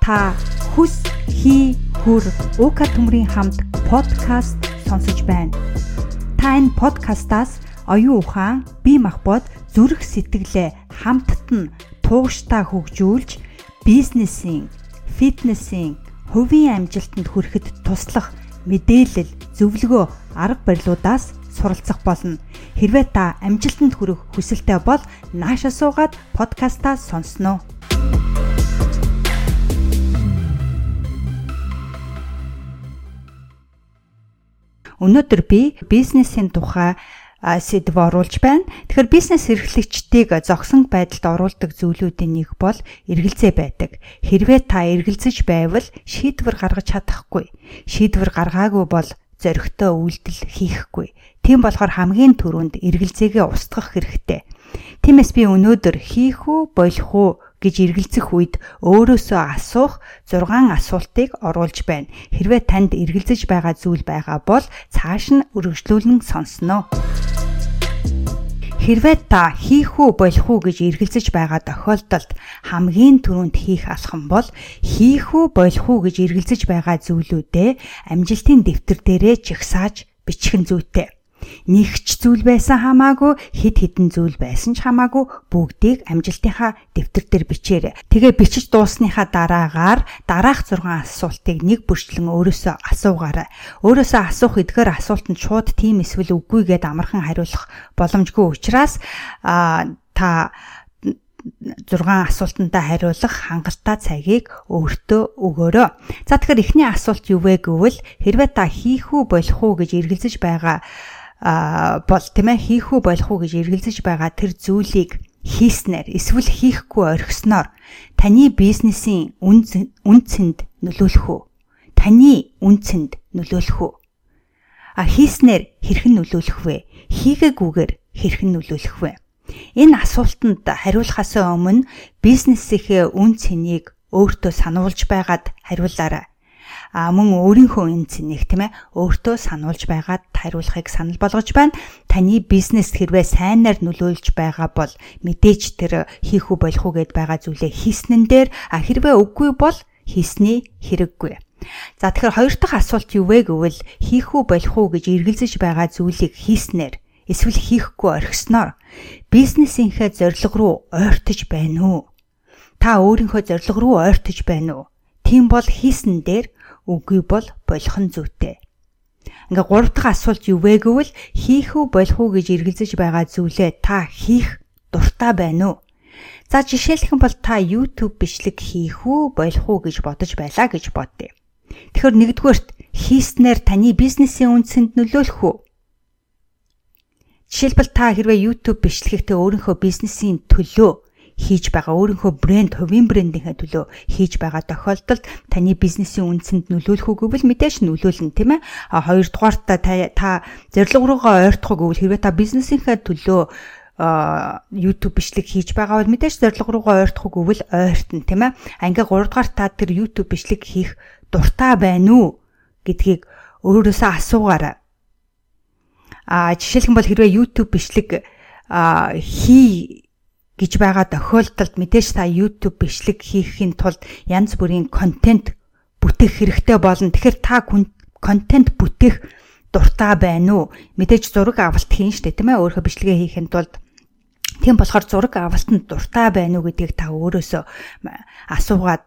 Та хүс хий хүр өөка төмрийн хамт подкаст сонсож байна. Та энэ подкастаас оюун ухаан, бие махбод, зүрх сэтгэлээ хамтд нь тууштай хөгжүүлж бизнесийн, фитнесийн, хувийн амжилтанд хүрэхэд туслах мэдээлэл, зөвлөгөө, арга барилуудаас суралцах болно. Хэрвээ та амжилтанд хүрэх хүсэлтэй бол наашаа суугаад подкастаа сонсноо. Өнөөдөр би бизнесийн тухай сэдв оруулж байна. Тэгэхээр бизнес эрхлэгчдийг зогсон байдалд оруулдаг зүйлүүдийн нэг бол эргэлзээ байдаг. Хэрвээ та эргэлзэж байвал шийдвэр гаргаж чадахгүй. Шийдвэр гаргаагүй бол зоригтой үйлдэл хийхгүй. Тийм болохоор хамгийн түрүүнд эргэлзээгээ устгах хэрэгтэй. Тиймээс би өнөөдөр хийх үү, болох уу гэж эргэлзэх үед өөрөөсөө асуух 6 асуултыг оруулж байна. Хэрвээ танд эргэлзэж байгаа зүйл байгаа бол цааш нь үргэлжлүүлэн сонсноо. Хэрвээ та хийх үү болох уу гэж эргэлзэж байгаа тохиолдолд хамгийн түрүүнд хийх алхам бол хийх үү болох уу гэж эргэлзэж байгаа зүйлүүдээ амжилтын дэвтэр дээрээ жигсааж бичих нь зүйтэй. Нэг ч зүйл байсан хамаагүй хэд хэдэн зүйл байсан ч хамаагүй бүгдийг амжилтынхаа дэвтэр дээр бичээрэй. Тэгээ бичиж дуусныхаа дараагаар дараах 6 асуултыг нэг бүрчлэн өөрөөсөө асуугаарай. Өөрөөсөө асуух эдгээр асуултанд шууд тийм эсвэл үгүй гэд амархан хариулах боломжгүй учраас а та 6 асуултандаа хариулах хангалттай цагийг өөртөө өгөөрэй. За тэгэхээр эхний асуулт юу вэ гэвэл хэрвээ та хийх үү болох уу гэж эргэлзэж байгаа а бол тийм ээ хийх үү болох уу гэж эргэлзэж байгаа тэр зүйлийг хийснээр эсвэл хийхгүй орхисноор таны бизнесийн үнцэнд нөлөөлөх үү? Таны үнцэнд нөлөөлөх үү? А хийснээр хэрхэн нөлөөлөх вэ? Хийгээгүйгээр хэрхэн нөлөөлөх вэ? Энэ асуултанд хариулахаас өмнө бизнесийнхээ үн цэнийг өөртөө сануулж байгаад хариулаарай а мөн өөрийнхөө энэ цэнийг тийм ээ өөртөө сануулж байгаад хариулахыг санал болгож байна. Таны бизнес хэрвээ сайнаар нөлөөлж байгаа бол мэдээж тэр хийх үү болох уу гэд байгаа зүйлээ хийснэн дээр а хэрвээ үгүй бол хийсний хэрэггүй. За тэгэхээр хоёр дахь асуулт юу вэ гэвэл хийх үү болох уу гэж эргэлзэж байгаа зүйлийг хийснээр эсвэл хийхгүй орхисноор бизнесийнхээ зорилго руу ойртож байна уу? Та өөрийнхөө зорилго руу ойртож байна уу? Тийм бол хийсэн дээр үгүй бол болох нь зүйтэй. Ингээ гурав дахь асуулт юу вэ гэвэл хийх үү болох уу гэж эргэлзэж байгаа зүйлээ та хийх дуртай байна уу? За жишээлх юм бол та YouTube бичлэг хийх үү болох уу гэж бодож байлаа гэж бодъё. Тэгэхээр нэгдүгээрт хийснээр таны бизнесийн үндсэнд нөлөөлөх үү? Жишээлбэл та хэрвээ YouTube бичлэгтээ өөрийнхөө бизнесийн төлөө хийж байгаа өөрийнхөө брэнд, хувийн брэндийнхээ төлөө хийж байгаа тохиолдолд таны бизнесийн үнцэнд нөлөөлөх үгүй мэдээж нөлөөлнө тийм ээ. А хоёрдугаарт та та зорилго руугаа ойртох үгүй хэрвээ та бизнесийнхээ төлөө YouTube бичлэг хийж байгаа бол мэдээж зорилго руугаа ойртох үгүй ойртно тийм ээ. А ингээ гуравдугаар та тэр YouTube бичлэг хийх дуртай байна уу гэдгийг өөрөөсөө асуугаарай. А жишээлх юм бол хэрвээ YouTube бичлэг хий гэж байгаа тохиолдолд мэдээж та YouTube бичлэг хийхин тулд янз бүрийн контент бүтээх хэрэгтэй болно. Тэгэхээр та контент бүтээх дуртай байна уу? Мэдээж зураг авалт хийн штэ тийм ээ өөрийнхөө бичлэгээ хийхин тулд Тийм болохоор зураг авалтанд дуртай байна уу гэдгийг та өөрөөсөө асуугаад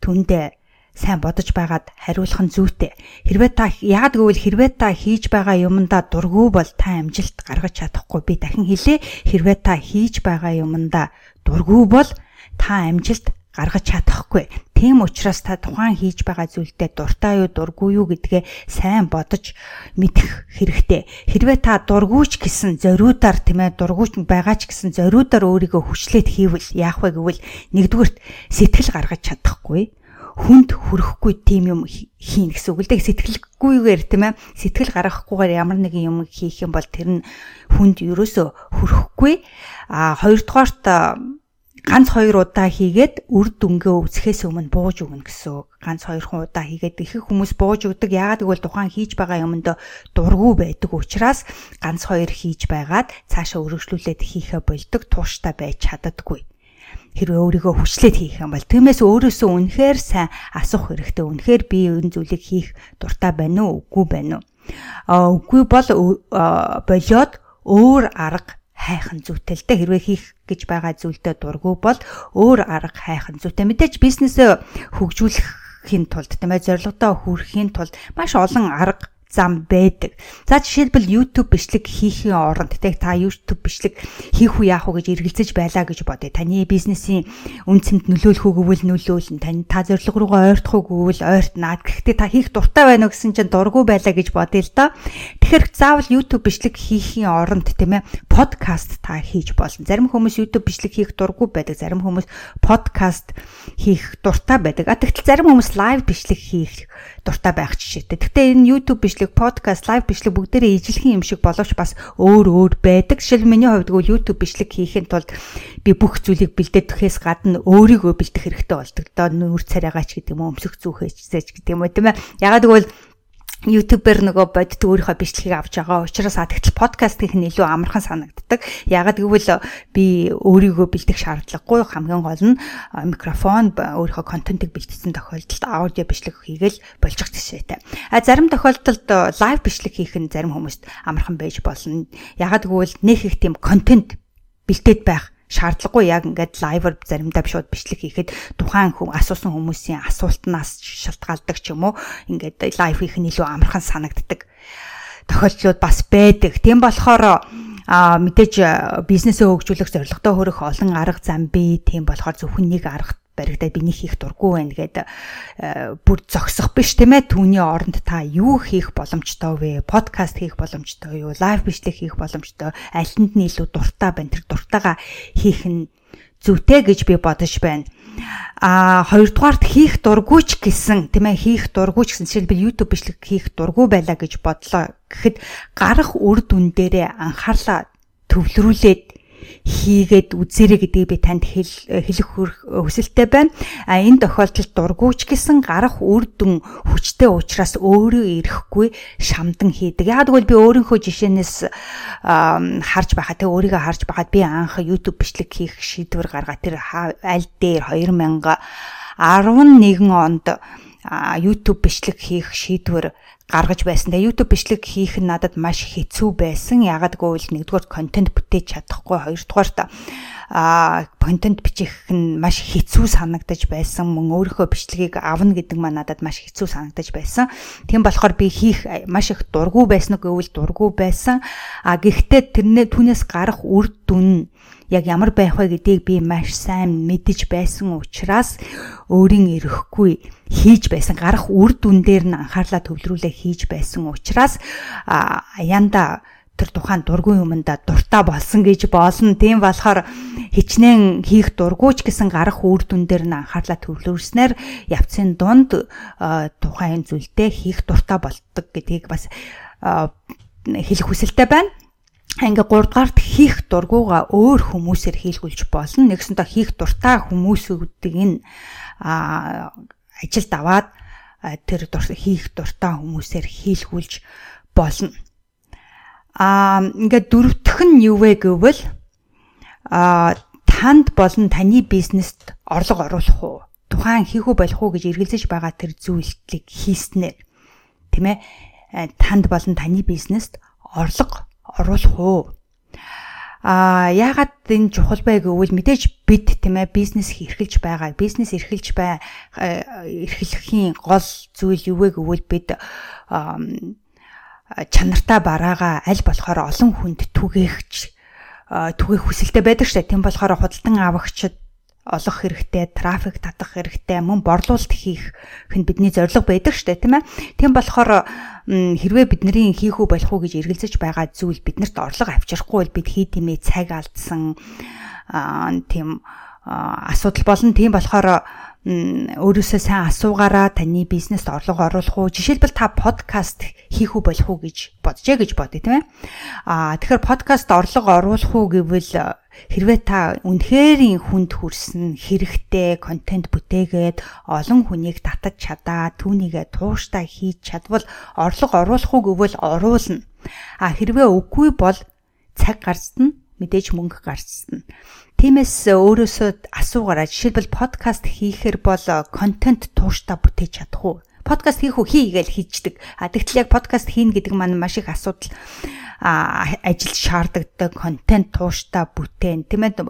түндэ сайн бодож байгаад хариулах нь зүйтэй. Хэрвээ та яагаад гэвэл хэрвээ та хийж байгаа юмдаа дургүй бол та амжилт гаргаж чадахгүй. Би дахин хэлээ. Хэрвээ та хийж байгаа юмдаа дургүй бол та амжилт гаргаж чадахгүй. Тийм учраас та тухайн хийж байгаа зүйлдээ дуртай юу дургүй юу гэдгээ сайн бодож мэдэх хэрэгтэй. Хэрвээ та дургүйч гэсэн зориудаар тийм ээ дургүйч байгаа ч гэсэн зориудаар өөрийгөө хүчлээд хийвэл яах вэ гэвэл нэгдүгürt сэтгэл гаргаж чадахгүй хүнд хүрэхгүй тийм юм хийн гэсэн үг л дээ сэтгэлгүйгээр тийм ээ сэтгэл гаргахгүйгээр ямар нэгэн юм хийх юм бол тэр нь хүнд ерөөсөө хүрэхгүй а хоёрдугаарт ганц хоёр удаа хийгээд үр дүнгээ үзэхээс өмнө бууж өгнө гэсэн үг. Ганц хоёр удаа хийгээд ихэнх хүмүүс бууж өгдөг. Яагаад гэвэл тухайн хийж байгаа юмд дургу байдаг учраас ганц хоёр хийж байгаад цаашаа өргөжлүүлээд хийхэ болдог тууштай байж чаддаггүй. Хэрвээ өөрийгөө хүчлээд хийх юм бол тиймээс өөрөөсөө үнэхээр сайн асуух хэрэгтэй. Үнэхээр би энэ зүйлийг хийх дуртай байна уу, үгүй байна уу? А үгүй бол болоод өөр арга хайхан зүйтэй л дээ хэрвээ хийх гэж байгаа зүйлдээ дургүй бол өөр арга хайхан зүйтэй мэдээж бизнесээ хөгжүүлэхийн тулд тийм ээ зорилгодоо хүрэхийн тулд маш олон арга зам байдаг. За жишээлбэл YouTube бичлэг хийхийн оронд тэг та YouTube бичлэг хийх үү яах уу гэж эргэлзэж байлаа гэж бодъё. Таны бизнесийн үнцэнд нөлөөлөх үү гэвэл нөлөөлнө. Тань та зорилго руугаа ойртох уу гэвэл ойртнаа. Гэхдээ та хийх дуртай байна уу гэсэн чинь дургүй байлаа гэж бодъё л доо. Тэгэхээр заавал YouTube бичлэг хийхийн оронд тийм ээ подкаст та хийж болно. Зарим хүмүүс YouTube бичлэг хийх дургүй байдаг. Зарим хүмүүс подкаст хийх дуртай байдаг. А тэгтэл зарим хүмүүс лайв бичлэг хийх дуртай байх жишээтэй. Гэхдээ энэ YouTube бичлэг, podcast, live бичлэг бүгдээрээ ижилхэн юм шиг боловч бас өөр өөр байдаг. Жишээл миний хувьд бол YouTube бичлэг хийхэд тулд би бүх зүйлийг бэлдээхээс гадна өөрийгөө бэлдэх хэрэгтэй болдог. Одоо нүүр царайгаач гэдэг юм уу, өмсөх зүүхээч гэдэг юм уу тийм ээ. Ягаад гэвэл ютубер нөгөө бодит өөрийнхөө бичлэгийг авч байгаа учраас а тэгтэл подкаст хийх нь илүү амархан санагддаг. Ягаад гэвэл би өөрийгөө бэлдэх шаардлагагүй хамгийн гол нь микрофон өөрийнхөө контентыг бэлтгэсэн тохиолдолд аудио бичлэг хийгээл болчих жишээтэй. А зарим тохиолдолд лайв бичлэг хийх нь зарим хүмүүст амархан байж болно. Ягаад гэвэл нэг их тийм контент бэлдээд байх шаардлагагүй яг ингээд лайвер заримдаа шууд бичлэг хийхэд тухайн хүн асуусан хүмүүсийн асуултнаас шалтгаалдаг ч юм уу ингээд лайв хийх нь илүү амархан санагддаг тохиолдлууд бас байдаг. Тийм болохоор а мэдээж бизнесээ хөгжүүлэх зорилготой хөрөх олон арга зам бий. Тийм болохоор зөвхөн нэг арга баригдаад биний хийх дургүй байна гэдэг э, бүр зогсох биш тийм ээ. Түүний оронд та юу хийх боломжтой вэ? Подкаст хийх боломжтой юу? Лайв бичлэг хийх боломжтой алинд нь илүү дуртай байна. Тэр дуртайгаа хийх нь зүйтэй гэж би бодож байна. А хоёрдугаарт хийх дургүйч гэсэн тийм ээ хийх дургүйч гэсэн жишээлбэл YouTube бичлэг хийх дургүй байлаа гэж бодлоо гэхэд гарах үр дүн дээрээ анхаарлаа төвлөрүүлээд хийгээд үзээрэй гэдгийг би танд хэлэх хүсэлтэй байна. А энэ тохиолдолд дургүйч гэсэн гарах үр дүн хүчтэй учраас өөрөө ирэхгүй шамдан хийдэг. Яг тэгвэл би өөрийнхөө жишээнээс харж байхад тэг өөрийгөө харж байхад би анх YouTube бичлэг хийх шийдвэр гаргаа тэр аль дээр 2011 онд YouTube бичлэг хийх шийдвэр гаргаж байсан. Тэгээ YouTube бичлэг хийх нь надад маш хэцүү байсан. Ягаад гэвэл нэгдүгээр контент бүтээж чадахгүй, хоёрдугаарт а контент бичих нь маш хэцүү санагдаж байсан. Мөн өөрийнхөө бичлэгийг авна гэдэг маань надад маш хэцүү санагдаж байсан. Тийм болохоор би хийх маш их дургу байсан гэвэл дургу байсан. А гэхдээ тэрнээ түүнээс гарах үр дүн яг ямар байх вэ гэдгийг би маш сайн мэдэж байсан учраас өөрийн эрэхгүй хийж байсан гарах үр дүн дээр нь анхаарлаа төвлөрүүлээ хийж байсан учраас аяанда тэр тухайн дургүй юмда дуртай болсон гэж боолно. Тийм болохоор хичнээн хийх дургүйч гэсэн гарах үр дүн дээр нь анхаарлаа төвлөрснээр явцын дунд тухайн зүйлдээ хийх дуртай болдог гэдгийг бас хэлэх хүсэлтэй байна ингээ 3 дугаарт хийх дургууга өөр хүмүүсээр хийлгүүлж болно. Нэгсэнтэй хийх дуртай хүмүүсүүдийг нь ажилд аваад тэр хийх дуртай хүмүүсээр хийлгүүлж болно. Аа ингээд дөрөвтөх нь юу вэ гэвэл аа танд болон таны бизнест орлого оруулах уу? Тухайн хийх үү болох уу гэж эргэлзэж байгаа тэр зүйлийг хийснээр тийм ээ танд болон таны бизнест орлого оруулах уу? А яагаад энэ чухал бай гэвэл мэдээж бид тийм ээ бизнес эрхэлж байгаа. Бизнес эрхэлж бай эрхлэхийн гол зүйл юу вэ гэвэл бид чанартай бараагаа аль болохоор олон хүнд түгээгч түгээх хүсэлтэй байдаг дээ. Тийм болохоор худалдан авагчид олох хэрэгтэй, трафик татах хэрэгтэй, мөн борлуулалт хийх хэн бидний зорилго байдаг штэ тийм ээ. Тийм болохоор хэрвээ бидний хийх үү болох уу гэж эргэлзэж байгаа зүйл биднэрт орлого авчрахгүй бол бид хий тэмээ цаг алдсан тийм асуудал болно. Тийм болохоор өөрөөсөө сайн асуугаараа таны бизнест орлого оруулах уу? Жишээлбэл та подкаст хийх үү болох уу гэж боджээ гэж бодъё тийм ээ. А тэгэхээр подкаст орлого оруулах уу гэвэл хэрвээ та үнэхэрийн хүнд хүрсэн хэрэгтэй контент бүтээгээд олон хүнийг татаж чадаа түүнийгээ тууштай хийж чадвал орлого оруулах уу гэвэл оруулна. А хэрвээ үгүй бол цаг гарцсан мэдээж мөнгө гарцсан Тиймээс өөрөөсөө асуугаараа жишээлбэл подкаст хийхээр бол контент тууштай бүтээж чадах уу? Подкаст хийх үү хий гэж хийждэг. А тэгтэл яг подкаст хийн гэдэг маань маш их асуудал ажил шаарддаг контент тууштай бүтээн тийм ээ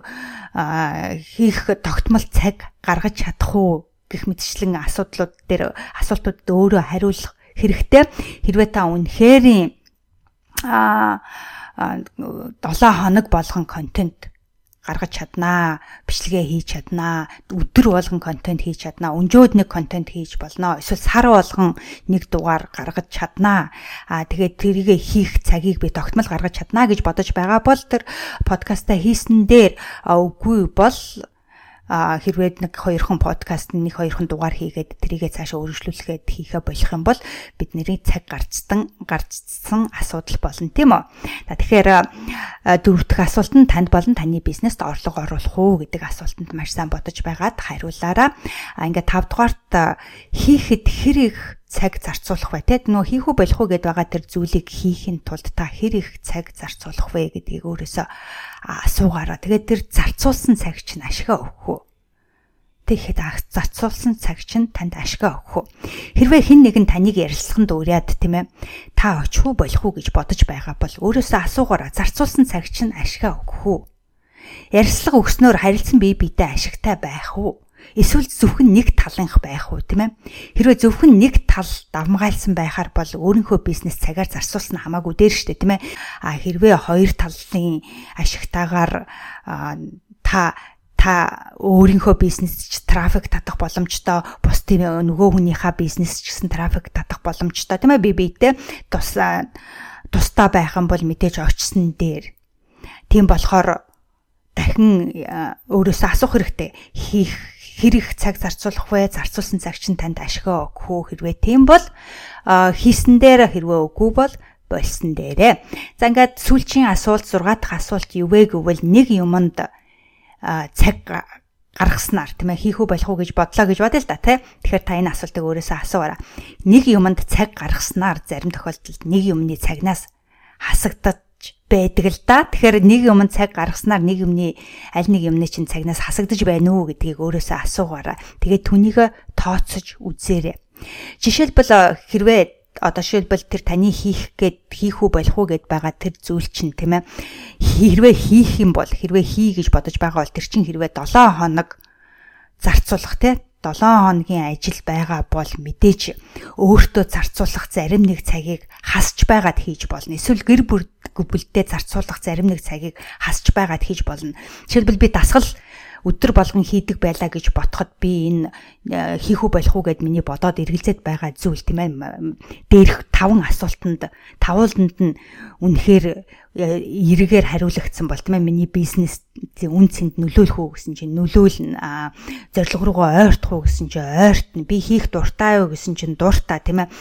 хийх тогтмол цаг гаргаж чадах уу гэх мэтчлэн асуудлууд дээр асуултуудад өөрөө хариулах хэрэгтэй. Хэрвээ та үнэхээр а 7 хоног болгон контент гаргаж чаднаа, бичлэгээ хийж чаднаа, өдөр болгон контент хийж чаднаа, өнжөөд нэг контент хийж болно. Эсвэл сар болгон нэг дугаар гаргаж чаднаа. Аа тэгээд тэрийгэ хийх цагийг би тогтмол гаргаж чаднаа гэж бодож байгаа бол тэр подкаста хийсэн дээр үгүй бол хэрвээ нэг хоёрхан подкаст нэг хоёрхан дугаар хийгээд тэрийгээ цаашаа өргөжлүүлэхэд хийхэ болох юм бол бидний цаг гарцсан гарцсан асуудал болно тийм үү. Тэгэхээр дөрөв дэх асуулт нь танд болон таны бизнест орлого оруулах уу гэдэг асуултанд маш сайн бодож байгаад хариулаарай. А ингээд тав дугаарт хийхэд хэр их цаг зарцуулах вэ те нөө хийх үү болох уу гэдээ байгаа тэр зүйлийг хийхин тулд та хэр их цаг зарцуулах вэ гэдгийг өөрөөсөө асуугаараа. Тэгээд тэр зарцуулсан цаг чинь ашигаа өгөх үү? Тэгэхэд зарцуулсан цаг чинь танд ашигаа өгөх үү? Хэрвээ хэн нэгэн таныг ярилцлаганд уриад тийм ээ та очих уу болох уу гэж бодож байгаа бол өөрөөсөө асуугаараа зарцуулсан цаг чинь ашигаа өгөх үү? Ярилцлага өгснөөр харилцан бие биедээ ашигтай байх уу? Эсвэл зөвхөн нэг талынх байх уу тийм ээ? Хэрвээ зөвхөн нэг тал давмгайлсан байхаар бол өөрийнхөө бизнес цагаар зарцуулсан хамаагүй дээр штэ тийм ээ? А хэрвээ хоёр талын ашигтайгаар та та өөрийнхөө бизнес ч трафик татах боломжтой бус тийм нөгөө хүнийхээ бизнес ч гэсэн трафик татах боломжтой тийм ээ би биедээ тус тустай байх юм бол мэдээж очсон дээр тийм болохоор дахин өөрөөсөө асуух хэрэгтэй хийх хэр их цаг зарцуулах вэ? Зарцуулсан цаг чинь танд ашигаа өгөх үү? Хэрвээ тийм бол хийсэн дээр хэрвээ үгүй бол болсон дээрээ. За ингээд сүүлчийн асуулт 6 дахь асуулт юу вэ гэвэл нэг юмд цаг гаргаснаар тийм ээ хийх үү болох уу гэж бодлоо гэж бодъё л да тий. Тэгэхээр та энэ асуултыг өөрөөсөө асууаарай. Нэг юмд цаг гаргаснаар зарим тохиолдолд нэг юмны цагнаас хасагдаад байдаг л да. Тэгэхээр нэг юм цаг гаргаснаар нэг юмны аль нэг юмны чинь цагнаас хасагдаж байна уу гэдгийг өөрөөсөө асуугаараа. Тэгээд түүнийг тооцож үзээрэй. Жишээлбэл хэрвээ одоо шилбэл тэр таны хийх гээд хийх үү болох уу гэд байгаа тэр зүйл чинь тийм ээ хэрвээ хийх юм бол хэрвээ хий гэж бодож байгаа бол тэр чинь хэрвээ 7 хоног зарцуулах тийм 7 хоногийн ажил байгаа бол мэдээч өөртөө зарцуулах зарим нэг цагийг хасч байгаад хийж болно. Эсвэл гэр бүлдээ зарцуулах зарим нэг цагийг хасч байгаад хийж болно. Жишээлбэл би дасгал өдөр болгон хийдэг байлаа гэж ботход би энэ э, хийх үү болох уу гэд миний бодоод эргэлзээд байгаа зүйл тийм ээ дээрх таван асуултанд тавууланд нь үнэхээр э, эргээр хариулагдсан бол тийм ээ миний бизнес үн цэнд нөлөөлөх үү гэсэн чинь нөлөөлнө зорилго руугаа ойртох уу гэсэн чинь ойртно би хийх дуртай юу гэсэн чинь дуртай тийм ээ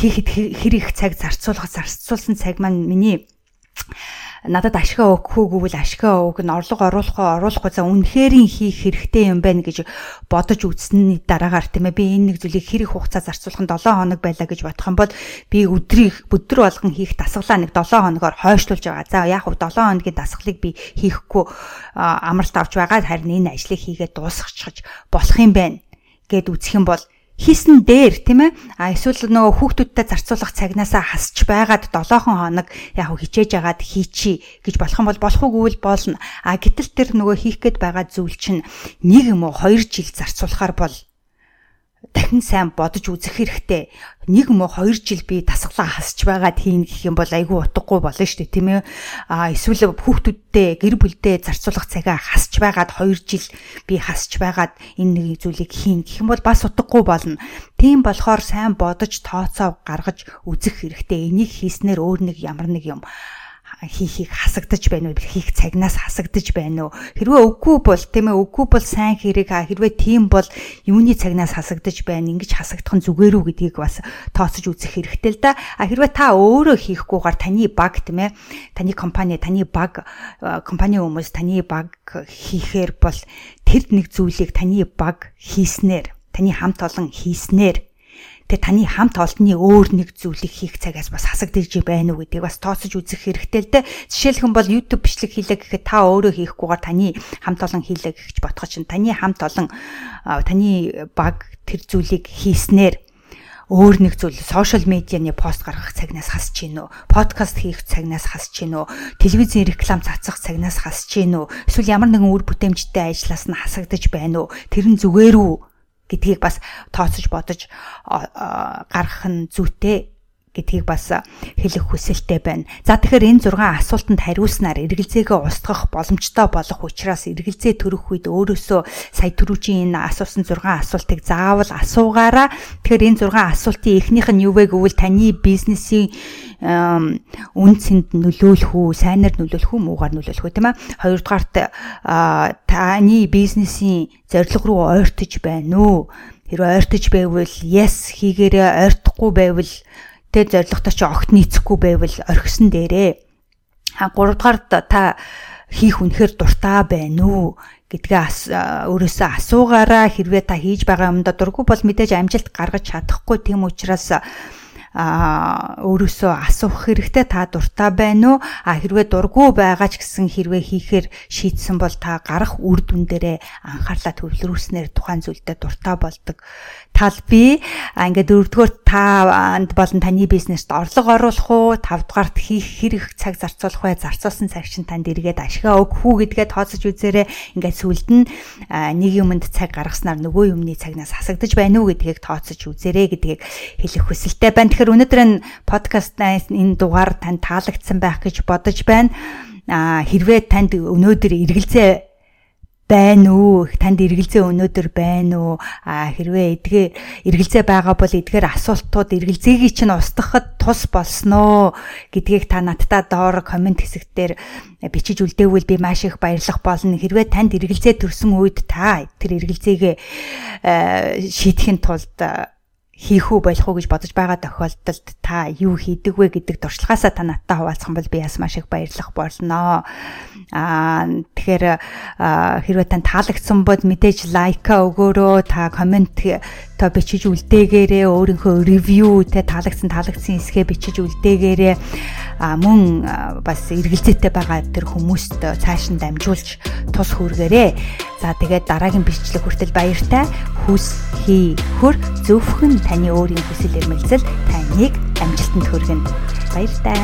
хийхэд хэр их цаг зарцуулах зарцуулсан цаг маань миний надад ашгаа өгөхөөгүй бол ашгаа өг нь орлого оруулахгүй оруулахгүй за үнэхэрийн хийх хэрэгтэй юм байна гэж бодож үзсний дараагаар тийм ээ би энэ нэг зүйлийг хэрэг хугацаа зарцуулах нь 7 хоног байлаа гэж бодох юм бол би өдрийг өдөр болгон хийх дасгалаа нэг 7 хоногоор хойшлуулж байгаа. За яг хөө 7 хоногийн дасгалыг би хийхгүй амралт авч байгаа харин энэ ажлыг хийгээд дуусгачих болох юм байна гэд үзэх юм бол хийсэн дээр тийм ээ? А эсвэл нөгөө хүүхдүүдтэй зарцуулах цагнаасаа хасч байгаад 7 хоног яг хичээж агаад хийчи гэж болох юм бол болох үгүй болно. А гэтэл тэр нөгөө хийх гээд байгаа зүйл чинь нэг юм уу 2 жил зарцуулахаар бол дахин сайн бодож үзэх хэрэгтэй. Нэг мө 2 жил би тасглаа хасч байгаад хийн гэх юм бол айгүй утгагүй болно шүү дээ, тийм ээ. А эсвэл хүүхдүүдтэй гэр бүлдээ зарцуулах цагаа хасч байгаад 2 жил би хасч байгаад энэ нэг зүйлийг хийн гэх юм бол бас утгагүй болно. Тийм болохоор сайн бодож тооцоо гаргаж үзэх хэрэгтэй. Энийг хийснээр өөр нэг ямар нэг юм хийхийг хасагдаж байна уу? Хийх цагнаас хасагдаж байна уу? Хэрвээ үгүй бол тийм ээ үгүй бол сайн хэрэг хэрвээ тийм бол юуны цагнаас хасагдаж байна? Ингэж хасагдах нь зүгээр үү гэдгийг бас тооцож үзэх хэрэгтэй л да. А хэрвээ та өөрөө хийхгүйгээр таны баг тийм ээ таны компани таны баг компани хүмүүс таны баг хийхээр бол тэр нэг зүйлийг таны баг хийснээр таны хамт олон хийснээр Тэгээ таны хамт олонны өөр нэг зүйлийг хийх цагаас бас хасагдж байна уу гэдгийг бас тооцож үзэх хэрэгтэй л дээ. Жишээлхэн бол YouTube бичлэг хийлээ гэхэд та өөрөө хийхгүйгээр таны хамт олон хийлээ гэж бодоход чинь таны хамт олон таны баг тэр зүйлийг хийснээр өөр нэг зүйл сошиал медианы пост гаргах цагнаас хасж гин үү? Подкаст хийх цагнаас хасж гин үү? Телевизийн реклам цацах цагнаас хасж гин үү? Эсвэл ямар нэгэн үр бүтээмжтэй ажиллаас нь хасагдаж байна уу? Тэр нь зүгээр үү гэдгийг бас тооцож бодож гаргах нь зүйтэй гэдгийг бас хэлэх хүсэлтэй байна. За тэгэхээр энэ 6 асуултанд хариулснаар эргэлзээгээ устгах боломжтой болох учраас эргэлзээ төрөх үед өөрөөсөө сая түрүүчийн энэ асуусан 6 асуултыг заавал асуугаараа. Тэгэхээр энэ 6 асуултын эхнийх нь юу вэ гэвэл таны бизнесийн үн цэнд нөлөөлөх үү, сайнаар нөлөөлөх үү, муугаар нөлөөлөх үү тийм ээ. Хоёрдугаарт таны бизнесийн зорилго руу ойртож байна уу? Хэрвээ ойртож байвал yes хийгээрээ ойртохгүй байвал тэг зоригтой чи огт нийцэхгүй байвал орхисон дээрээ. А 3 дугаар та хийх үнэхээр дуртай байна уу? Гэдгээ өөрөөсөө асуугаараа хэрвээ та хийж байгаа юмдаа дургүй бол мэдээж амжилт гаргаж чадахгүй. Тийм учраас а өөрөөсөө асуух хэрэгтэй. Та дуртай байна уу? А хэрвээ дургүй байгаа ч гэсэн хэрвээ хийхээр шийдсэн бол та гарах үр дүн дээрээ анхаарлаа төвлөрүүлснээр тухайн зүйлдээ дуртай болдог тал бий а ингээд дөрөвдүгээр таанд болон таны бизнест орлого оруулах уу тавдугаарт хийх хэрэг цаг зарцуулах вэ зарцуулсан цаг чинь танд эргээд ашигаа өгөх үү гэдгээ тооцож үзээрэй. Ингээд сүлд нь нэг юмд цаг гаргаснаар нөгөө юмны цагнаас хасагдаж байна уу гэдгийг тооцож үзээрэй гэдгийг хэлэх хүсэлтэй байна. Тэгэхээр өнөөдөр энэ подкастнаас энэ дугаар танд таалагдсан байх гэж бодож байна. А хэрвээ танд өнөөдөр эргэлзээ байна уу? Танд эргэлзээ өнөөдөр байна уу? А хэрвээ эдгээр эргэлзээ байгаа бол эдгээр асуултууд эргэлзээгийг чинь устгахад тус болсноо гэдгийг та надтай доор комент хэсэгтэр бичиж үлдээвэл би маш их баярлах болно. Хэрвээ танд эргэлзээ төрсөн үед та тэр эргэлзээгээ шийдэхин тулд хийх үү болох уу гэж бодож байгаа тохиолдолд та юу хийдэг вэ гэдэг туршлагаасаа та надтай хуваалцах бол би бас маш их баярлах болно. Аа тэгэхээр хэрвээ тань таалагдсан бол мэдээж лайка өгөөрөө та комент та бичиж үлдээгээрээ өөрийнхөө ревю те таалагдсан таалагдсан хэсгээ бичиж үлдээгээрээ мөн бас эргэлзээтэй байгаа тэр хүмүүст цааш нь дамжуулж тус хүргээрээ. За тэгээд дараагийн бичлэг хүртэл баяртай. Хүс хий хөр зөвхөн таны өөрийн хүсэл эрмэлзэл таныг амжилтанд хүргэнэ. Баяртай.